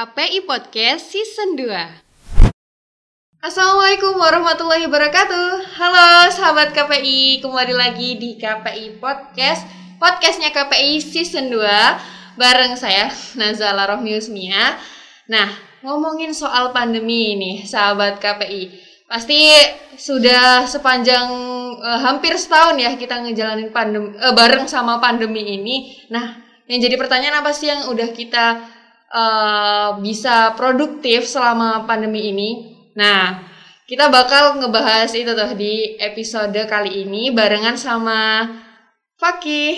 KPI Podcast Season 2 Assalamualaikum warahmatullahi wabarakatuh. Halo sahabat KPI Kembali lagi di KPI Podcast Podcastnya KPI Season 2 Bareng saya Nazala Rohmiusmia. Nah ngomongin soal pandemi ini sahabat KPI Pasti sudah sepanjang uh, hampir setahun ya kita ngejalanin pandemi uh, bareng sama pandemi ini. Nah, yang jadi pertanyaan apa sih yang udah kita uh, bisa produktif selama pandemi ini? Nah, kita bakal ngebahas itu tuh di episode kali ini barengan sama Fakih.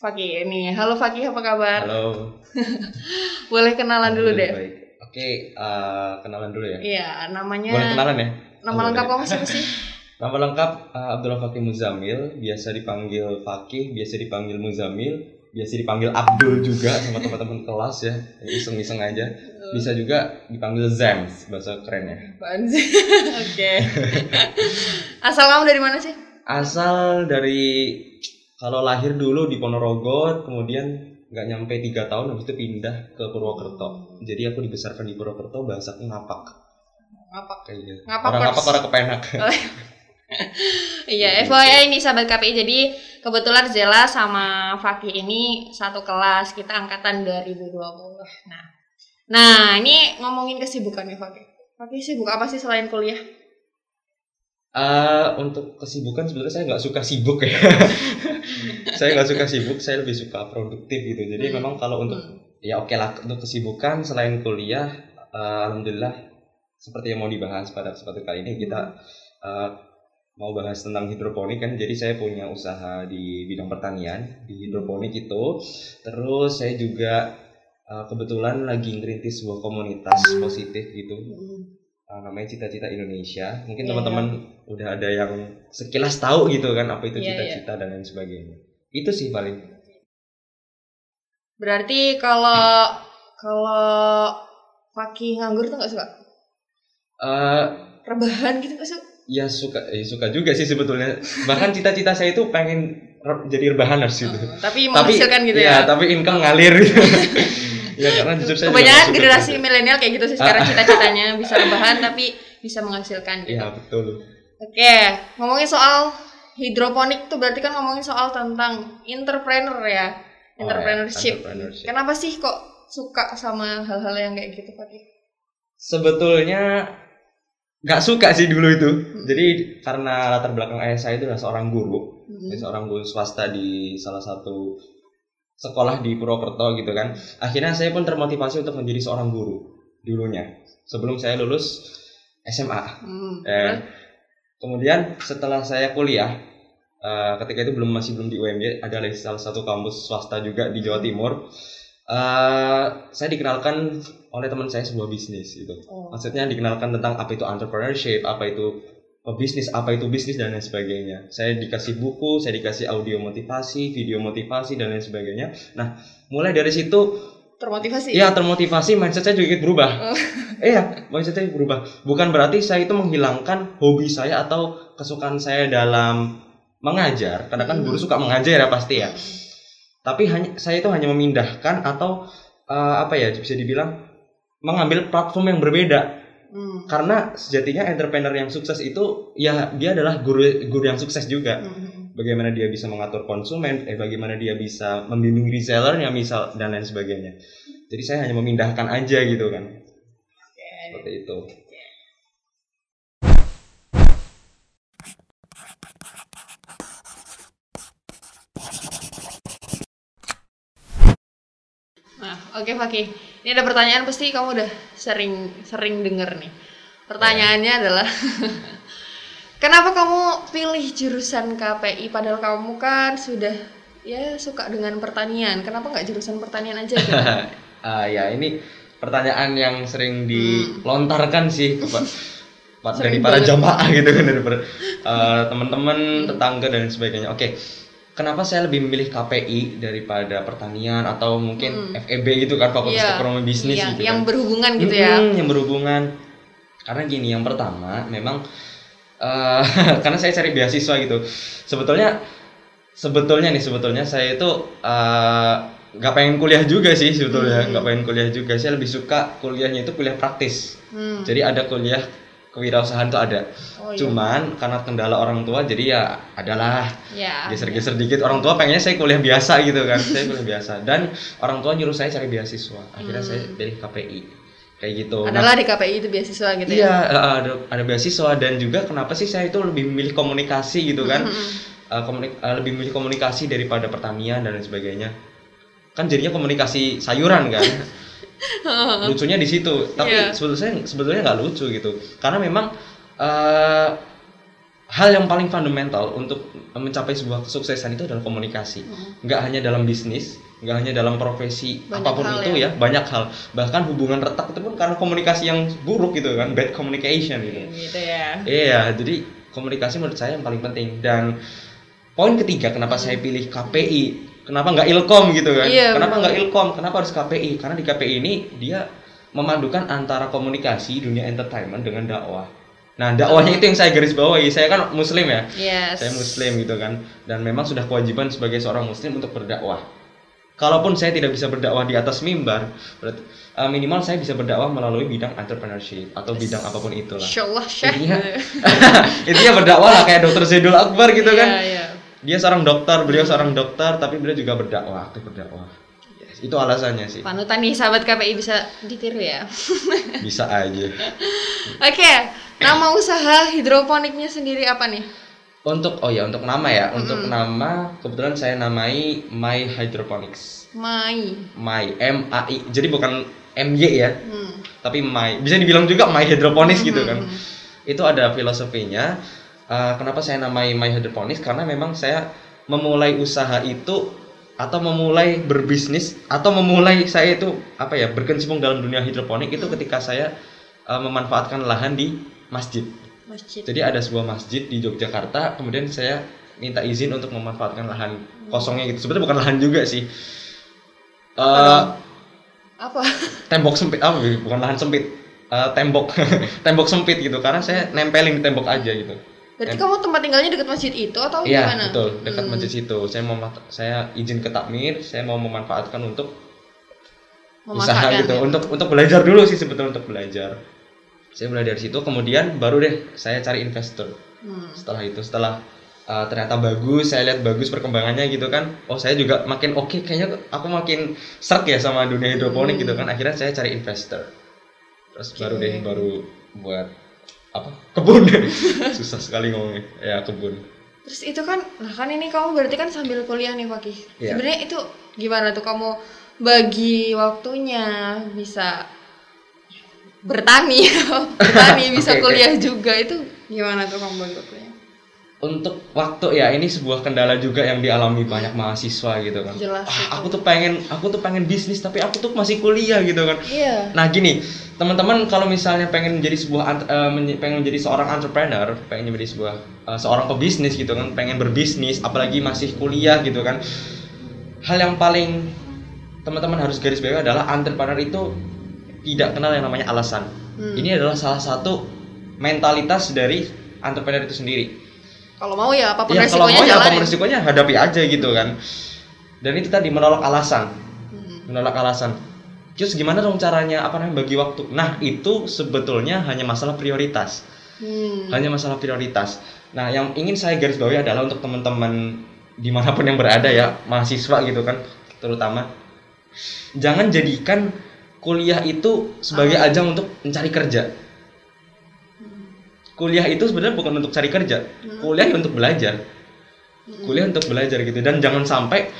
Fakih ini. Halo Fakih, apa kabar? Halo. Boleh kenalan dulu deh. Baik. Oke, uh, kenalan dulu ya. Iya, namanya Boleh kenalan ya? Nama Oh, lengkap kamu siapa sih? Nama lengkap uh, Abdullah Fakih Muzamil, biasa dipanggil Fakih, biasa dipanggil Muzamil, biasa dipanggil Abdul juga sama teman-teman kelas ya, iseng-iseng aja. Bisa juga dipanggil Zems, bahasa kerennya. Oke. Asal kamu dari mana sih? Asal dari kalau lahir dulu di Ponorogo, kemudian nggak nyampe tiga tahun habis itu pindah ke Purwokerto. Jadi aku dibesarkan di Purwokerto, bahasaku ngapak. Ngapak. Kayak gitu. Ngapakers. Orang ngapak orang kepenak. Iya, FYI ini sahabat KPI. Jadi kebetulan Zela sama Fakih ini satu kelas. Kita angkatan 2020. Nah. Nah, ini ngomongin kesibukan nih Fakih. Fakih sibuk apa sih selain kuliah? Eh, untuk kesibukan sebenarnya saya nggak suka sibuk ya. saya nggak suka sibuk, saya lebih suka produktif gitu. Jadi Hmm. memang kalau untuk Hmm. ya oke lah untuk kesibukan selain kuliah, eh, alhamdulillah seperti yang mau dibahas pada kesempatan kali ini kita eh, mau bahas tentang hidroponik kan. Jadi saya punya usaha di bidang pertanian di hidroponik itu. Terus saya juga eh, kebetulan lagi ngerintis sebuah komunitas positif gitu uh, namanya cita-cita Indonesia. Mungkin Iya. teman-teman udah ada yang sekilas tahu gitu kan apa itu Iya, cita-cita dan lain sebagainya. Itu sih paling. Berarti kalau kalau Fakih nganggur tuh nggak suka? eh Rebahan gitu nggak suka? Ya suka eh, suka juga sih sebetulnya. Bahkan cita-cita saya itu pengen jadi rebahaners gitu. Oh, tapi tapi menghasilkan gitu iya, ya? tapi income ngalir gitu. ya karena jujur saya Kebanyakan generasi milenial kayak gitu sih sekarang cita-citanya bisa rebahan tapi bisa menghasilkan gitu. Iya, betul. Oke, ngomongin soal hidroponik tuh berarti kan ngomongin soal tentang entrepreneur ya, Oh, ya, entrepreneurship. entrepreneurship. Kenapa sih kok suka sama hal-hal yang kayak gitu Pak? Sebetulnya nggak suka sih dulu itu. Hmm. Jadi karena latar belakang ayah saya itu adalah seorang guru. Hmm. Seorang guru swasta di salah satu sekolah di Purwokerto gitu kan. Akhirnya saya pun termotivasi untuk menjadi seorang guru dulunya. Sebelum saya lulus SMA. Hmm. Eh, kemudian setelah saya kuliah, eh, ketika itu belum masih belum di UMY, ada salah satu kampus swasta juga di Jawa Timur. Eh, saya dikenalkan oleh teman saya sebuah bisnis gitu. Oh. Maksudnya dikenalkan tentang apa itu entrepreneurship, apa itu bisnis, apa itu bisnis dan lain sebagainya. Saya dikasih buku, saya dikasih audio motivasi, video motivasi dan lain sebagainya. Nah, mulai dari situ Termotivasi. ya termotivasi mindset saya juga ikut berubah. Oh. Iya, mindset saya berubah. Bukan berarti saya itu menghilangkan hobi saya atau kesukaan saya dalam mengajar. Karena kan guru suka mengajar ya pasti ya. Tapi hanya saya itu hanya memindahkan atau eh, apa ya bisa dibilang mengambil platform yang berbeda Hmm. karena sejatinya entrepreneur yang sukses itu ya dia adalah guru guru yang sukses juga Hmm. bagaimana dia bisa mengatur konsumen eh bagaimana dia bisa membimbing resellernya misal dan lain sebagainya jadi saya hanya memindahkan aja gitu kan Oke. seperti itu Oke Fakih. Ini ada pertanyaan pasti kamu udah sering sering denger nih. Pertanyaannya adalah Kenapa kamu pilih jurusan KPI padahal kamu kan sudah ya suka dengan pertanian. Kenapa nggak jurusan pertanian aja gitu? Ah, ya ini pertanyaan yang sering dilontarkan sih ke pa- pa- dari para jamaah gitu kan dari eh, teman-teman tetangga dan sebagainya oke Kenapa saya lebih memilih KPI daripada pertanian atau mungkin FEB gitu kan Fakultas Iya, Ekonomi Bisnis iya, gitu yang kan. berhubungan gitu ya. Mm-mm, yang berhubungan. Karena gini, yang pertama memang eh, karena saya cari beasiswa gitu. Sebetulnya sebetulnya nih sebetulnya saya itu eh, nggak pengen kuliah juga sih sebetulnya nggak pengen kuliah juga saya lebih suka kuliahnya itu kuliah praktis Hmm. jadi ada kuliah kewirausahaan itu ada. Oh, iya. cuman karena kendala orang tua jadi ya adalah. Ya. geser-geser dikit. Orang tua pengennya saya kuliah biasa gitu kan. Saya kuliah biasa. Dan orang tua nyuruh saya cari beasiswa. Akhirnya saya pilih KPI kayak gitu. Nah, Hmm. Adalah di KPI itu beasiswa gitu iya ya. eh, ada ada beasiswa. Dan juga kenapa sih saya itu lebih memilih komunikasi gitu kan? Eh, komunik- eh, lebih memilih komunikasi daripada pertanian dan lain sebagainya. Kan jadinya komunikasi sayuran kan lucunya di situ. Tapi Iya. sebetulnya sebetulnya nggak lucu gitu. Karena memang eh, hal yang paling fundamental untuk mencapai sebuah kesuksesan itu adalah komunikasi. Nggak hanya dalam bisnis nggak hanya dalam profesi Banyak apa pun itu ya. ya banyak hal. Bahkan hubungan retak itu pun karena komunikasi yang buruk gitu kan bad communication gitu. Gitu ya. Iya, jadi komunikasi menurut saya yang paling penting. Dan poin ketiga kenapa saya pilih KPI, kenapa nggak Ilkom gitu kan? Iya, kenapa nggak Ilkom? Kenapa harus KPI? Karena di KPI ini dia memadukan antara komunikasi dunia entertainment dengan dakwah. Nah, dakwahnya itu yang saya garis bawahi. Saya kan muslim ya. Yes. Saya muslim gitu kan. Dan memang sudah kewajiban sebagai seorang muslim untuk berdakwah. Kalaupun saya tidak bisa berdakwah di atas mimbar, berarti eh, minimal saya bisa berdakwah melalui bidang entrepreneurship atau bidang apa pun itulah Insya Allah Syekh. intinya intinya berdakwah lah kayak dokter Zaidul Akbar gitu kan Iya, iya. Dia seorang dokter beliau seorang dokter tapi beliau juga berdakwah aktif berdakwah. Itu alasannya sih. Panutan nih sahabat KPI bisa ditiru ya. bisa aja. Oke, nama usaha hidroponiknya sendiri apa nih? untuk oh ya untuk nama ya. Untuk nama kebetulan saya namai My Hydroponics. Mai. My M A I jadi bukan M Y ya Hmm. tapi My. Bisa dibilang juga My Hydroponics gitu kan. Itu ada filosofinya Uh, kenapa saya namai My Hydroponics? Karena memang saya memulai usaha itu atau memulai berbisnis atau memulai saya itu apa ya berkecimpung dalam dunia hidroponik itu ketika saya uh, memanfaatkan lahan di masjid. Masjid. jadi ada sebuah masjid di Yogyakarta kemudian saya minta izin untuk memanfaatkan lahan kosongnya gitu. Sebenarnya bukan lahan juga sih. Uh, Apa? tembok sempit apa bukan lahan sempit. Eh, tembok. Tembok sempit gitu. Karena saya nempelin di tembok aja gitu Berarti kamu tempat tinggalnya dekat masjid itu atau iya gimana? betul dekat Hmm. masjid situ saya mau saya izin ke takmir saya mau memanfaatkan untuk usaha gitu ya. untuk untuk belajar dulu sih sebetulnya untuk belajar saya mulai dari situ kemudian baru deh saya cari investor Hmm. setelah itu setelah uh, ternyata bagus saya lihat bagus perkembangannya gitu kan oh saya juga makin oke kayaknya aku makin serk ya sama dunia hidroponik gitu kan akhirnya saya cari investor terus baru deh baru buat apa kebun susah sekali ngomongnya ya kebun Terus itu kan, nah kan ini kamu berarti kan sambil kuliah nih Fakih. Iya. Sebenarnya itu gimana tuh kamu bagi waktunya bisa bertani, bertani bisa kuliah juga itu gimana tuh kamu bagi waktunya? Untuk waktu ya ini sebuah kendala juga yang dialami banyak mahasiswa gitu kan Jelas Ah, aku tuh pengen aku tuh pengen bisnis tapi aku tuh masih kuliah gitu kan Iya. Nah gini, teman-teman kalau misalnya pengen menjadi sebuah eh, pengen menjadi seorang entrepreneur, pengen menjadi sebuah eh, seorang pebisnis gitu kan, pengen berbisnis, apalagi masih kuliah gitu kan. Hal yang paling teman-teman harus garis bawahi adalah entrepreneur itu tidak kenal yang namanya alasan. Hmm. Ini adalah salah satu mentalitas dari entrepreneur itu sendiri. Kalau mau ya apa pun Ya kalau resikonya mau ya apa pun resikonya hadapi aja gitu kan. Dan itu tadi menolak alasan Hmm. menolak alasan. Terus gimana dong caranya apa namanya bagi waktu? Nah itu sebetulnya hanya masalah prioritas, Hmm. hanya masalah prioritas. Nah yang ingin saya garis bawahi adalah untuk teman-teman di mana pun yang berada ya mahasiswa gitu kan terutama jangan jadikan kuliah itu sebagai ajang untuk mencari kerja. Kuliah itu sebenarnya bukan untuk cari kerja, kuliah ya untuk belajar. Kuliah untuk belajar gitu. Dan jangan sampai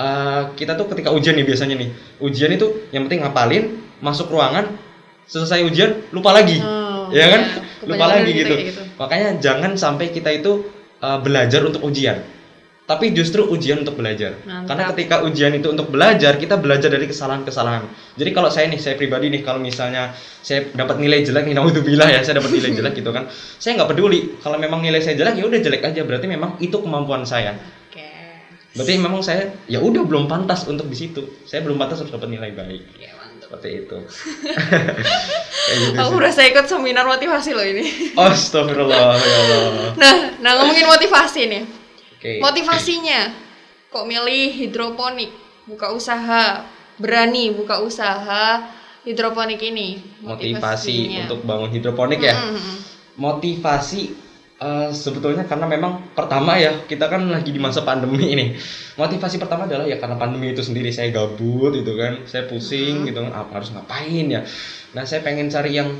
uh, kita tuh ketika ujian nih biasanya nih. Ujian itu yang penting ngapalin masuk ruangan selesai ujian lupa lagi. Oh, ya kan? iya. lupa lagi gitu, gitu. kayak gitu. makanya jangan sampai kita itu uh, belajar untuk ujian tapi justru ujian untuk belajar Mantap. karena ketika ujian itu untuk belajar kita belajar dari kesalahan-kesalahan jadi kalau saya nih saya pribadi nih kalau misalnya saya dapat nilai jelek nih naudzubillah ya saya dapat nilai jelek gitu kan saya nggak peduli kalau memang nilai saya jelek ya udah jelek aja berarti memang itu kemampuan saya Oke. Berarti memang saya ya udah belum pantas untuk di situ. Saya belum pantas untuk dapat nilai baik. Mantap. Seperti itu. Gitu Aku sih. berasa ikut seminar motivasi loh ini. Astagfirullah ya Allah. Nah, nah ngomongin motivasi nih. Oke. Motivasinya kok milih hidroponik? buka usaha, berani buka usaha hidroponik ini? motivasi untuk bangun hidroponik ya Mm-mm. motivasi eh, sebetulnya karena memang pertama ya kita kan lagi di masa pandemi ini motivasi pertama adalah ya karena pandemi itu sendiri saya gabut gitu kan saya pusing gitu kan apa harus ngapain ya nah saya pengen cari yang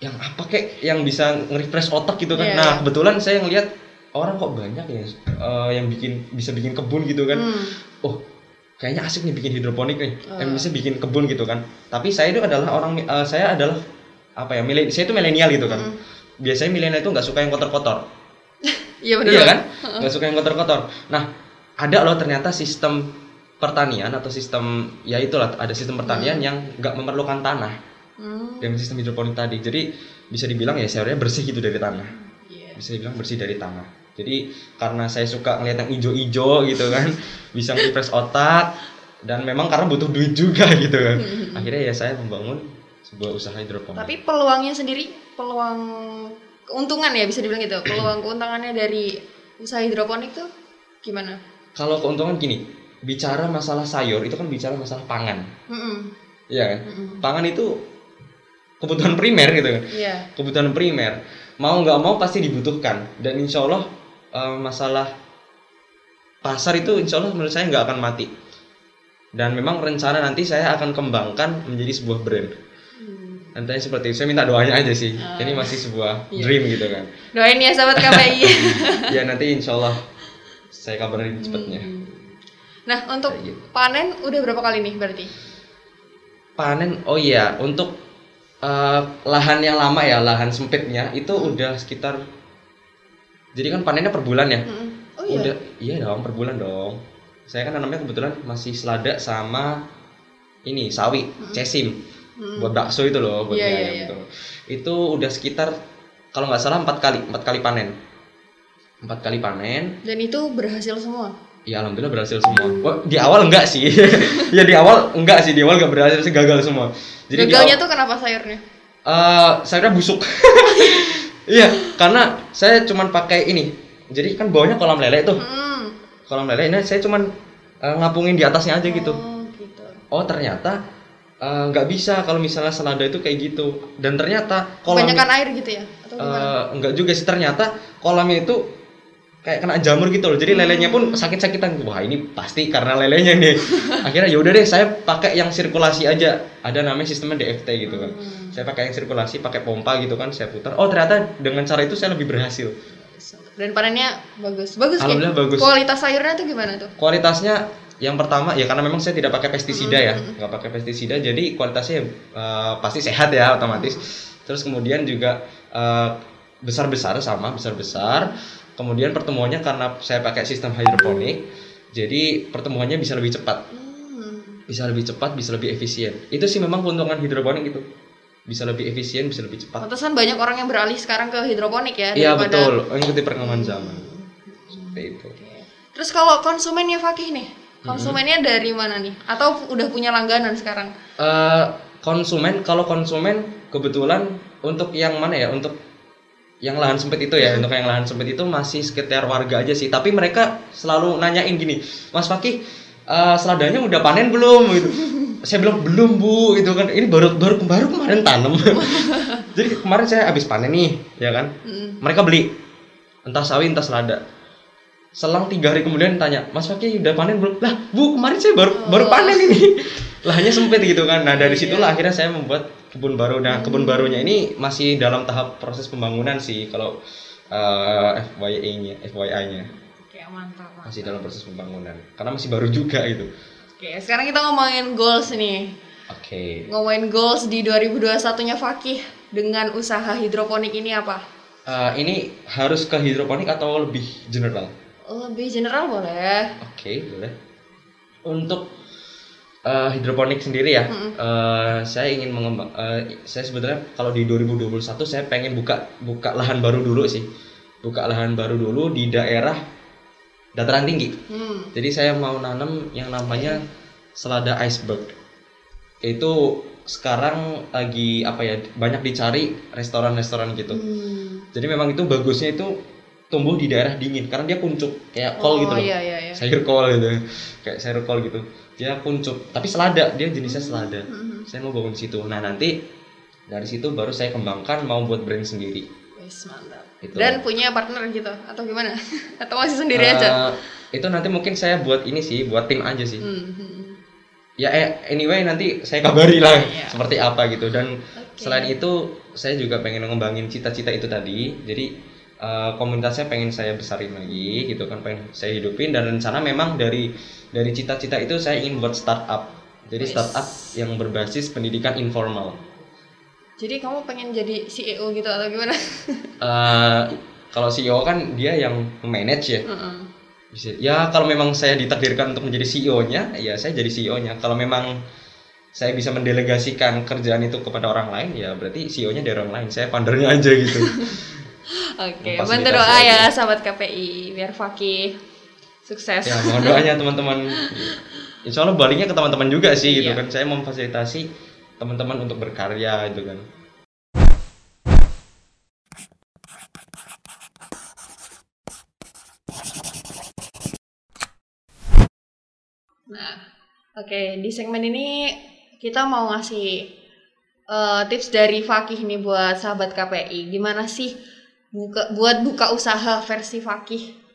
yang apa kek yang bisa nge-refresh otak gitu kan Iya. nah kebetulan saya ngelihat orang kok banyak ya eh, yang bikin bisa bikin kebun gitu kan Hmm. oh kayaknya asik nih bikin hidroponik nih Oh. yang bisa bikin kebun gitu kan tapi saya itu adalah orang eh, saya adalah apa ya milen saya itu milenial gitu kan Mm. biasanya milenial itu nggak suka yang kotor-kotor Iya benar. iya kan nggak suka yang kotor-kotor nah ada loh ternyata sistem pertanian atau sistem ya itulah ada sistem pertanian yang nggak memerlukan tanah Hmm. dengan sistem hidroponik tadi jadi bisa dibilang ya sebenarnya bersih gitu dari tanah Iya. bisa dibilang bersih dari tanah jadi karena saya suka ngeliat yang ijo-ijo gitu kan bisa refresh otak dan memang karena butuh duit juga gitu kan akhirnya ya saya membangun sebuah usaha hidroponik Tapi peluangnya sendiri, peluang keuntungan ya bisa dibilang gitu. Peluang keuntungannya dari usaha hidroponik tuh gimana? kalau keuntungan gini bicara masalah sayur itu kan bicara masalah pangan Mm-mm. iya kan Mm-mm. pangan itu kebutuhan primer gitu kan Iya. kebutuhan primer mau nggak mau pasti dibutuhkan dan insya Allah eh, masalah pasar itu insya Allah menurut saya nggak akan mati dan memang rencana nanti saya akan kembangkan menjadi sebuah brand Hmm. nantinya seperti itu saya minta doanya aja sih Ah. ini masih sebuah Iya. dream gitu kan Doain ya sahabat KPI. ya nanti insya Allah saya kabarin cepatnya Hmm. Nah, untuk gitu. panen udah berapa kali nih berarti? panen oh iya untuk eh, lahan yang lama ya lahan sempitnya itu udah sekitar jadi kan panennya per bulan ya Mm-mm. Oh iya. Udah, iya dong per bulan dong. Saya kan nanamnya kebetulan masih selada sama ini sawi, cesim Mm. buat bakso itu loh, buat Iya, mie iya, ayam iya. itu. Itu udah sekitar kalau nggak salah empat kali, empat kali panen, empat kali panen. Dan itu berhasil semua. Ya alhamdulillah berhasil semua. Wah, di awal enggak sih, ya di awal enggak sih, di awal nggak berhasil sih gagal semua. di Gagalnya awal- tuh kenapa sayurnya? Eh, sayurnya busuk. Iya, karena saya cuman pakai ini. Jadi kan bawahnya kolam lele tuh. Hmm. Kolam lele ini saya cuman eh, ngapungin di atasnya aja gitu. Oh, gitu. Oh ternyata eh, nggak bisa kalau misalnya selada itu kayak gitu. Dan ternyata kolam Kebanyakan air gitu ya? Atau eh, enggak juga sih ternyata kolamnya itu kayak kena jamur gitu loh. Jadi lelenya pun sakit-sakitan. Wah ini pasti karena lelenya nih. Akhirnya ya udah deh saya pakai yang sirkulasi aja. Ada namanya sistemnya DFT gitu kan. Hmm. Saya pakai yang sirkulasi, pakai pompa gitu kan. Saya putar. Oh ternyata dengan cara itu saya lebih berhasil. Dan panennya bagus. Bagus Ki. Alhamdulillah bagus. Kualitas sayurnya tuh gimana tuh? kualitasnya yang pertama ya karena memang saya tidak pakai pestisida ya Mm-hmm. nggak pakai pestisida jadi kualitasnya eh, pasti sehat ya otomatis terus kemudian juga besar besar sama besar besar kemudian pertumbuhannya karena saya pakai sistem hidroponik jadi pertumbuhannya bisa lebih cepat. Hmm. bisa lebih cepat bisa lebih efisien. Itu sih memang keuntungan hidroponik itu. Bisa lebih efisien bisa lebih cepat. Pantesan banyak orang yang beralih sekarang ke hidroponik ya iya daripada- betul. Mengikuti perkembangan zaman. Seperti itu. Terus kalau konsumennya Fakih nih, Mm-hmm. konsumennya dari mana nih? Atau udah punya langganan sekarang? Eh, konsumen kalau konsumen kebetulan untuk yang mana ya? Untuk yang lahan sempit itu ya untuk yang lahan sempit itu masih sekitar warga aja sih. Tapi mereka selalu nanyain gini Mas Fakih eh, seladanya udah panen belum? Gitu. Saya bilang belum bu itu kan. Ini baru baru baru kemarin tanam. Jadi kemarin saya habis panen nih ya kan. Hmm. mereka beli entah sawi entah selada. Selang tiga hari kemudian tanya mas Fakih udah panen belum? Lah bu kemarin saya baru baru panen ini lahannya sempit gitu kan nah dari situlah akhirnya saya membuat kebun baru nah kebun barunya ini masih dalam tahap proses pembangunan sih kalau eh, FYI-nya FYI-nya Oke, mantap, mantap. masih dalam proses pembangunan karena masih baru juga gitu Oke, sekarang kita ngomongin goals nih. oke Ngomongin goals di 2021-nya Fakih dengan usaha hidroponik ini apa? Eh, ini harus ke hidroponik atau lebih general Lebih general boleh. Oke, boleh. Untuk eh, hidroponik sendiri ya, eh, saya ingin mengembang. eh, saya sebetulnya kalau di 2021 saya pengen buka buka lahan baru dulu sih, buka lahan baru dulu di daerah dataran tinggi. Hmm. Jadi saya mau nanam yang namanya selada iceberg. Itu sekarang lagi apa ya banyak dicari restoran-restoran gitu. Hmm. Jadi memang itu bagusnya itu tumbuh di daerah dingin karena dia kuncup kayak kol oh, gitu loh iya iya iya. sayur kol gitu kayak sayur kol gitu dia kuncup tapi selada dia jenisnya selada Mhm. saya mau bangun di situ nah nanti dari situ baru saya kembangkan mau buat brand sendiri Wis, mantap. Gitu. Dan punya partner gitu atau gimana? atau masih sendiri Eh, aja? itu nanti mungkin saya buat ini sih buat tim aja sih Hmm, hmm. ya eh, anyway nanti saya kabari lah Iya. seperti apa gitu dan Oke. selain itu saya juga pengen ngembangin cita-cita itu tadi jadi eh, komunitasnya pengen saya besarin lagi gitu kan pengen saya hidupin dan rencana memang dari dari cita-cita itu saya ingin buat startup. Jadi startup yang berbasis pendidikan informal. Jadi kamu pengen jadi CEO gitu atau gimana? Eh, kalau CEO kan dia yang manage ya. Heeh. Bisa- ya kalau memang saya ditakdirkan untuk menjadi CEO-nya ya saya jadi CEO-nya kalau memang saya bisa mendelegasikan kerjaan itu kepada orang lain ya berarti CEO-nya dari orang lain. Saya foundernya aja gitu. Oke, Memfasilitasi bantu doa ya sahabat KPI biar Fakih sukses. ya mohon doanya teman-teman insya Allah baliknya ke teman-teman juga sih gitu Iya. kan saya memfasilitasi teman-teman untuk berkarya gitu kan Nah, oke di segmen ini kita mau ngasih eh, tips dari Fakih nih buat sahabat KPI. Gimana sih buka buat buka usaha versi Fakih?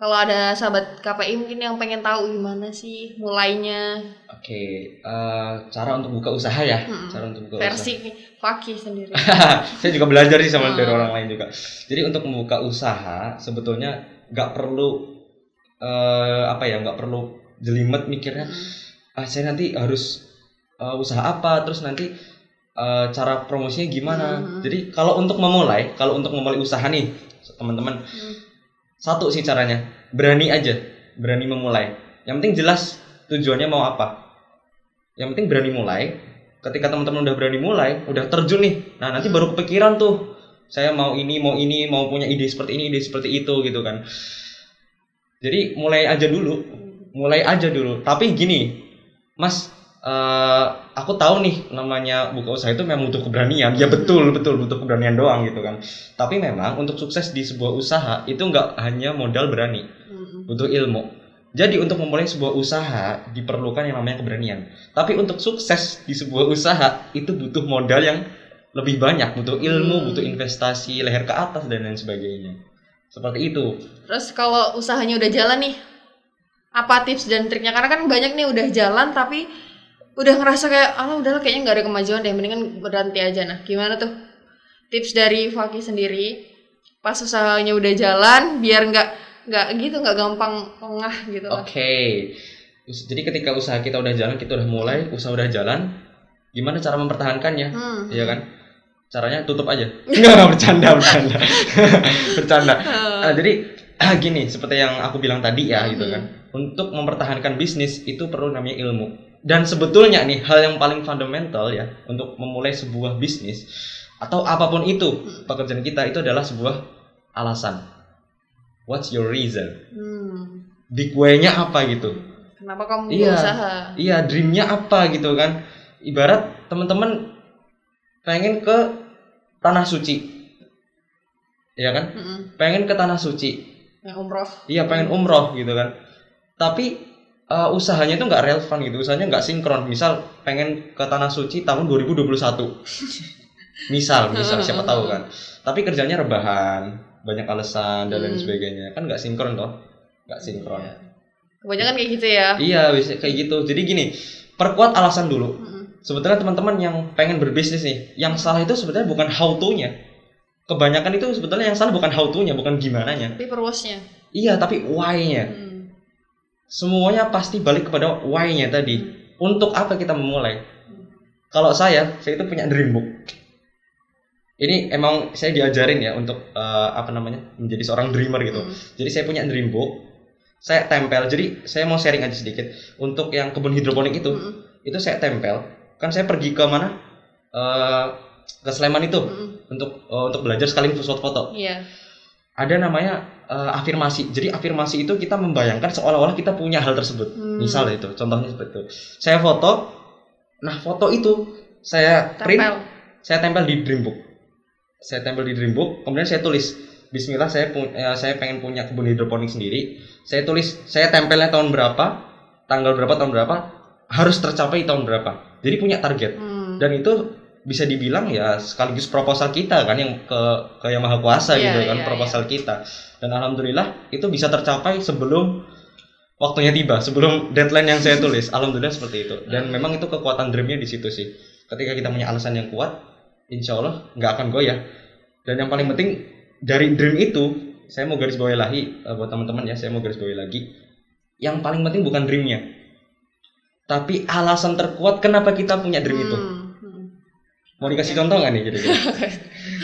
Kalau ada sahabat KPI mungkin yang pengen tahu gimana sih mulainya oke eh, cara untuk buka usaha ya Mm-mm. cara untuk buka usaha versi Fakih sendiri. saya juga belajar sih sama dari Hmm. orang lain juga. Jadi untuk membuka usaha sebetulnya nggak perlu eh, apa ya nggak perlu jelimet mikirnya Mm. ah saya nanti harus eh, usaha apa terus nanti eh, cara promosinya gimana. Hmm. Jadi kalau untuk memulai kalau untuk memulai usaha nih teman-teman Hmm. Satu sih caranya berani aja berani memulai. Yang penting jelas tujuannya mau apa. Yang penting berani mulai ketika teman-teman udah berani mulai, udah terjun nih. Nah, nanti baru kepikiran tuh. Saya mau ini, mau ini, mau punya ide seperti ini, ide seperti itu gitu kan. Jadi mulai aja dulu. Mulai aja dulu. Tapi gini, Mas, eh, aku tahu nih namanya buka usaha itu memang butuh keberanian. Ya betul, betul butuh keberanian doang gitu kan. Tapi memang untuk sukses di sebuah usaha itu nggak hanya modal berani, butuh ilmu. Jadi untuk memulai sebuah usaha diperlukan yang namanya keberanian. Tapi untuk sukses di sebuah usaha itu butuh modal yang lebih banyak, butuh ilmu, Hmm. butuh investasi, leher ke atas dan lain sebagainya. Seperti itu. Terus kalau usahanya udah jalan nih, apa tips dan triknya? Karena kan banyak nih udah jalan tapi udah ngerasa kayak, ah udahlah kayaknya nggak ada kemajuan deh, mendingan berhenti aja. Nah, gimana tuh tips dari Fakih sendiri pas usahanya udah jalan biar nggak nggak gitu nggak gampang lengah gitu. Oke. Us- Jadi ketika usaha kita udah jalan, kita udah mulai, usaha udah jalan, gimana cara mempertahankannya? Hmm. Iya kan? Caranya tutup aja. Enggak, bercanda, bercanda. bercanda. Ah, jadi ah, gini, seperti yang aku bilang tadi ya gitu Hmm. kan. Untuk mempertahankan bisnis itu perlu namanya ilmu. Dan sebetulnya nih hal yang paling fundamental ya untuk memulai sebuah bisnis atau apa pun itu pekerjaan kita itu adalah sebuah alasan. What's your reason? Hmm. Big way-nya apa gitu? Kenapa kamu Iya. berusaha? Iya, dreamnya apa gitu kan? Ibarat teman-teman pengen ke tanah suci, ya kan? Mm-mm. Pengen ke tanah suci, Yang umroh. iya pengen umroh gitu kan. Tapi eh, usahanya itu nggak relevan gitu, usahanya nggak sinkron. Misal pengen ke tanah suci tahun 2021, misal, misal siapa tahu kan. Tapi kerjanya rebahan, banyak alasan dan lain Hmm. sebagainya, kan nggak sinkron toh, nggak sinkron. Iya. Kebanyakan kayak gitu ya. Iya, bisa kayak gitu. Jadi gini, perkuat alasan dulu. Mm-mm. sebetulnya teman-teman yang pengen berbisnis nih, yang salah itu sebetulnya bukan how to-nya. Kebanyakan itu sebetulnya yang salah bukan how to-nya, bukan gimana-nya. Tapi perluasnya. Iya, tapi why-nya. Hmm. Semuanya pasti balik kepada why-nya tadi. Untuk apa kita memulai? Kalau saya, saya itu punya dream book. Ini emang saya diajarin ya untuk eh, apa namanya? menjadi seorang dreamer gitu. Hmm. Jadi saya punya dream book. Saya tempel. Jadi saya mau sharing aja sedikit. Untuk yang kebun hidroponik itu, Mm-mm. itu saya tempel kan saya pergi ke mana Eh ke Sleman itu Mm-mm. untuk eh, untuk belajar sekaligus foto-foto Iya. Ada namanya eh, afirmasi jadi afirmasi itu kita membayangkan seolah-olah kita punya hal tersebut Hmm. misal itu contohnya seperti itu saya foto nah foto itu saya print Tempel. saya tempel di dream book saya tempel di dream book kemudian saya tulis Bismillah saya pu- eh, saya pengen punya kebun hidroponik sendiri. Saya tulis saya tempelnya tahun berapa, tanggal berapa tahun berapa, harus tercapai tahun berapa. Jadi punya target. Hmm. Dan itu bisa dibilang ya sekaligus proposal kita kan yang ke ke yang maha kuasa Iya, gitu kan iya, proposal kita. Dan alhamdulillah itu bisa tercapai sebelum waktunya tiba, sebelum deadline yang saya tulis. alhamdulillah seperti itu. Dan memang itu kekuatan dreamnya di situ sih. Ketika kita punya alasan yang kuat, insya Allah nggak akan goyah. Dan yang paling penting dari dream itu, saya mau garis bawahi lagi eh, buat teman-teman ya, saya mau garis bawahi lagi. Yang paling penting bukan dreamnya, tapi alasan terkuat kenapa kita punya dream itu. Hmm, hmm. Mau dikasih contoh nggak nih kira-kira?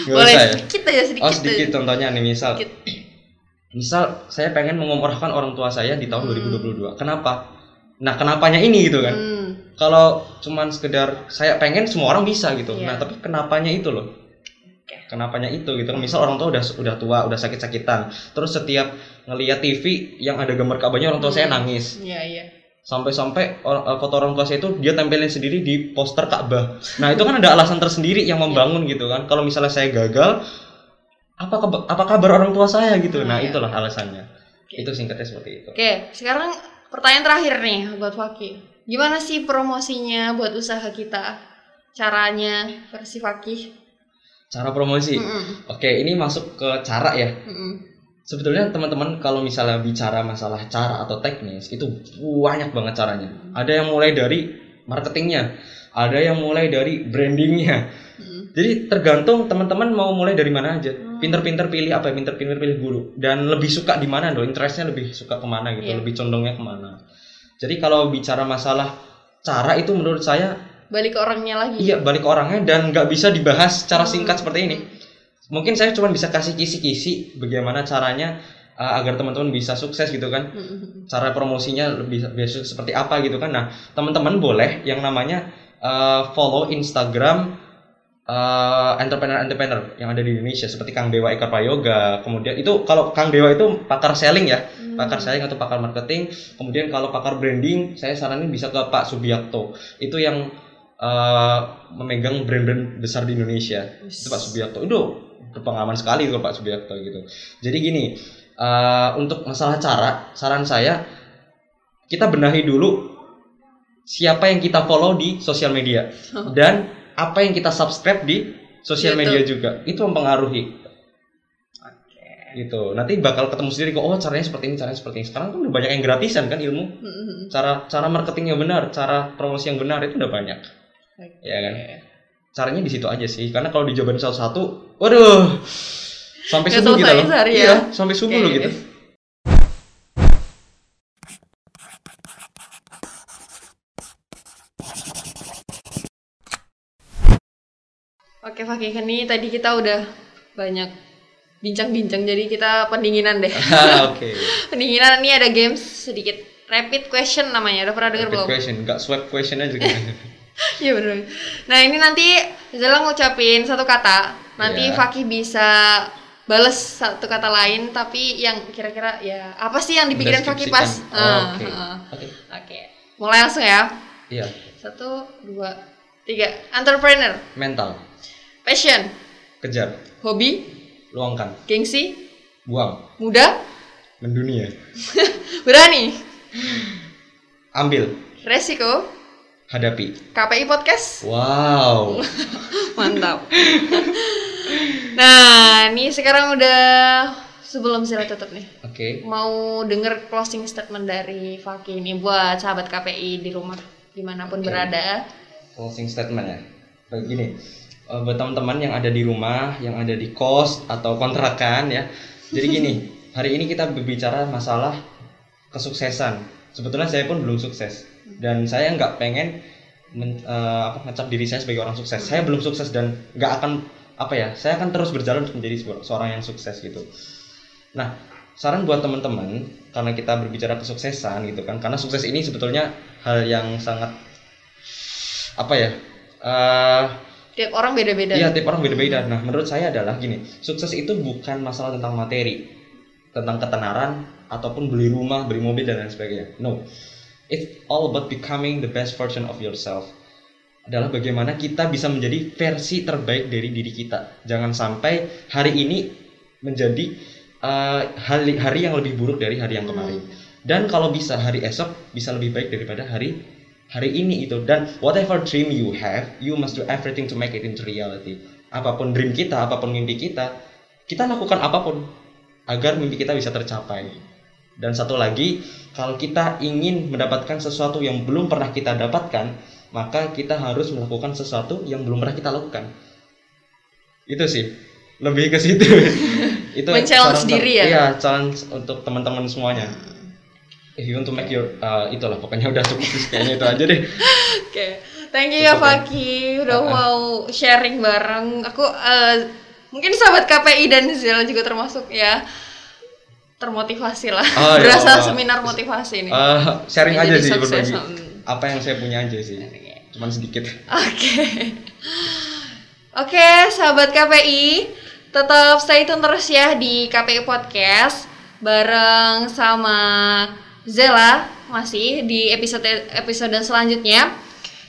Boleh usah ya? sedikit aja sedikit. Oh sedikit contohnya nih misal. Sedikit. Misal saya pengen mengumrohkan orang tua saya di tahun Hmm. 2022. Kenapa? Nah kenapanya ini gitu kan? Hmm. Kalau cuman sekedar saya pengen semua orang bisa gitu. Iya. Nah tapi kenapanya itu loh? Kenapanya itu gitu kan? Misal orang tua udah udah tua, udah sakit-sakitan. Terus setiap ngelihat TV yang ada gambar Ka'bahnya orang tua saya Hmm. nangis. Iya iya. Sampai-sampai or- eh, saya itu dia tempelin sendiri di poster Ka'bah. Nah itu kan ada alasan tersendiri yang membangun gitu kan. Kalau misalnya saya gagal, apa keba- apa kabar orang tua saya gitu. Nah iya. itulah alasannya. Oke. Itu singkatnya seperti itu. Oke, sekarang pertanyaan terakhir nih buat Fakih. Gimana sih promosinya buat usaha kita? Caranya versi Fakih? Cara promosi. Mm-mm. Oke, ini masuk ke cara ya. Mm-mm. Sebetulnya teman-teman kalau misalnya bicara masalah cara atau teknis itu banyak banget caranya. Ada yang mulai dari marketingnya, ada yang mulai dari brandingnya. Mm-mm. Jadi tergantung teman-teman mau mulai dari mana aja. Hmm. Pinter-pinter pilih apa, ya, pinter-pinter pilih guru. Dan lebih suka di mana dong, interestnya lebih suka ke mana gitu, Iya. lebih condongnya ke mana. Jadi kalau bicara masalah cara itu menurut saya Balik ke orangnya lagi. iya balik ke orangnya dan nggak bisa dibahas secara Hmm. singkat seperti ini. Mungkin saya cuma bisa kasih kisi-kisi bagaimana caranya uh, agar teman-teman bisa sukses gitu kan. Mm-mm. Cara promosinya lebih biasa seperti apa gitu kan. Nah, teman-teman boleh yang namanya uh, follow Instagram uh, entrepreneur-entrepreneur yang ada di Indonesia seperti Kang Dewa Eka Prayoga. Kemudian itu kalau Kang Dewa itu pakar selling ya, Hmm. pakar selling atau pakar marketing. Kemudian kalau pakar branding, saya saranin bisa ke Pak Subiakto. Itu yang uh, memegang brand-brand besar di Indonesia. Itu Pak Subiakto. Itu berpengalaman sekali itu Pak Subiakto gitu. Jadi gini, uh, untuk masalah cara, saran saya kita benahi dulu siapa yang kita follow di sosial media dan apa yang kita subscribe di sosial media juga. Itu mempengaruhi gitu. Nanti bakal ketemu sendiri kok oh caranya seperti ini, caranya seperti ini. Sekarang tuh udah banyak yang gratisan kan ilmu. Mm-mm. Cara cara marketing yang benar, cara promosi yang benar itu udah banyak. Oke. Ya kan? Caranya di situ aja sih. Karena kalau dijabarin satu-satu, waduh. Sampai Nggak subuh gitu loh. sehari ya? Iya, sampai subuh loh gitu. Oke Fakih, ini tadi kita udah banyak bincang-bincang jadi kita pendinginan deh. Ah, Oke. pendinginan ini ada games sedikit rapid question namanya. Udah pernah dengar Rapid belum? question, enggak swab question aja gitu. Iya benar. Nah ini nanti Zala ngucapin satu kata, nanti Iya. Fakih bisa bales satu kata lain, tapi yang kira-kira ya apa sih yang dipikirin Fakih pas? Ah, Oh, Oke. ah. Oke. Oke, mulai langsung ya. Iya, Satu, dua, tiga. Entrepreneur, mental. passion, Kejar, hobi, luangkan, gengsi, buang, muda, mendunia. berani, Ambil, resiko, hadapi. KPI podcast. Wow. Mantap. nah, ini sekarang udah sebelum sila tutup nih. Oke. Mau denger closing statement dari Fakih ini buat sahabat KPI di rumah di mana pun Oke. berada. Closing statement ya. Begini, eh, buat teman-teman yang ada di rumah, yang ada di kos atau kontrakan ya. Jadi gini, hari ini kita berbicara masalah kesuksesan. Sebetulnya saya pun belum sukses dan saya nggak pengen men- eh, apa ngecap diri saya sebagai orang sukses. Saya belum sukses dan nggak akan apa ya, saya akan terus berjalan untuk menjadi seorang yang sukses gitu. Nah, saran buat teman-teman karena kita berbicara kesuksesan gitu kan, karena sukses ini sebetulnya hal yang sangat apa ya? eh Tiap orang beda-beda. Iya, tiap orang beda-beda. Nah, menurut saya adalah gini, sukses itu bukan masalah tentang materi, tentang ketenaran ataupun beli rumah, beli mobil dan lain sebagainya. No. It's all about becoming the best version of yourself. Adalah bagaimana kita bisa menjadi versi terbaik dari diri kita. Jangan sampai hari ini menjadi uh, hari hari yang lebih buruk dari hari yang kemarin. Dan kalau bisa hari esok bisa lebih baik daripada hari hari ini itu dan whatever dream you have, you must do everything to make it into reality. Apa pun dream kita, apa pun mimpi kita, kita lakukan apa pun agar mimpi kita bisa tercapai. Dan satu lagi, kalau kita ingin mendapatkan sesuatu yang belum pernah kita dapatkan, maka kita harus melakukan sesuatu yang belum pernah kita lakukan. Itu sih, lebih ke situ. itu Men-challenge diri ya? Iya, challenge untuk teman-teman semuanya. If you want to make your uh, itulah pokoknya udah cukup sih kayaknya itu aja deh. Oke, okay. thank you ya Faki udah uh -uh. mau sharing bareng. Aku uh, mungkin sahabat KPI dan Zela juga termasuk ya termotivasi lah. Oh, Berasa ya seminar motivasi nih. Uh, sharing aja sih berbagi. Apa yang saya punya aja sih. Cuman sedikit. Oke. Okay. Oke, okay, sahabat KPI, tetap stay tune terus ya di KPI Podcast bareng sama Zela masih di episode episode selanjutnya.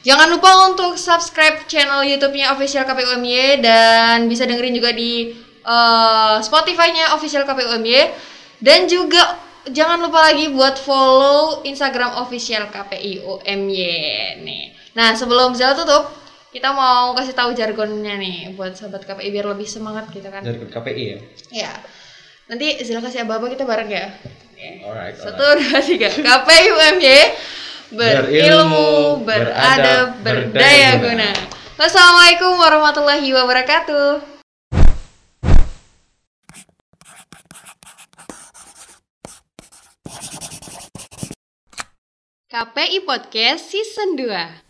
Jangan lupa untuk subscribe channel YouTube-nya official KPU MY dan bisa dengerin juga di uh, Spotify-nya official KPU MY dan juga jangan lupa lagi buat follow Instagram official KPI UMY nih. Nah, sebelum Zela tutup, kita mau kasih tahu jargonnya nih buat sahabat KPI biar lebih semangat gitu kan. Jargon KPI ya? Iya. Nanti Zila kasih apa-apa kita bareng ya. Alright, Satu, dua, tiga. KPI UMY berilmu, beradab, berdaya guna. Wassalamualaikum warahmatullahi wabarakatuh. KPI Podcast Season 2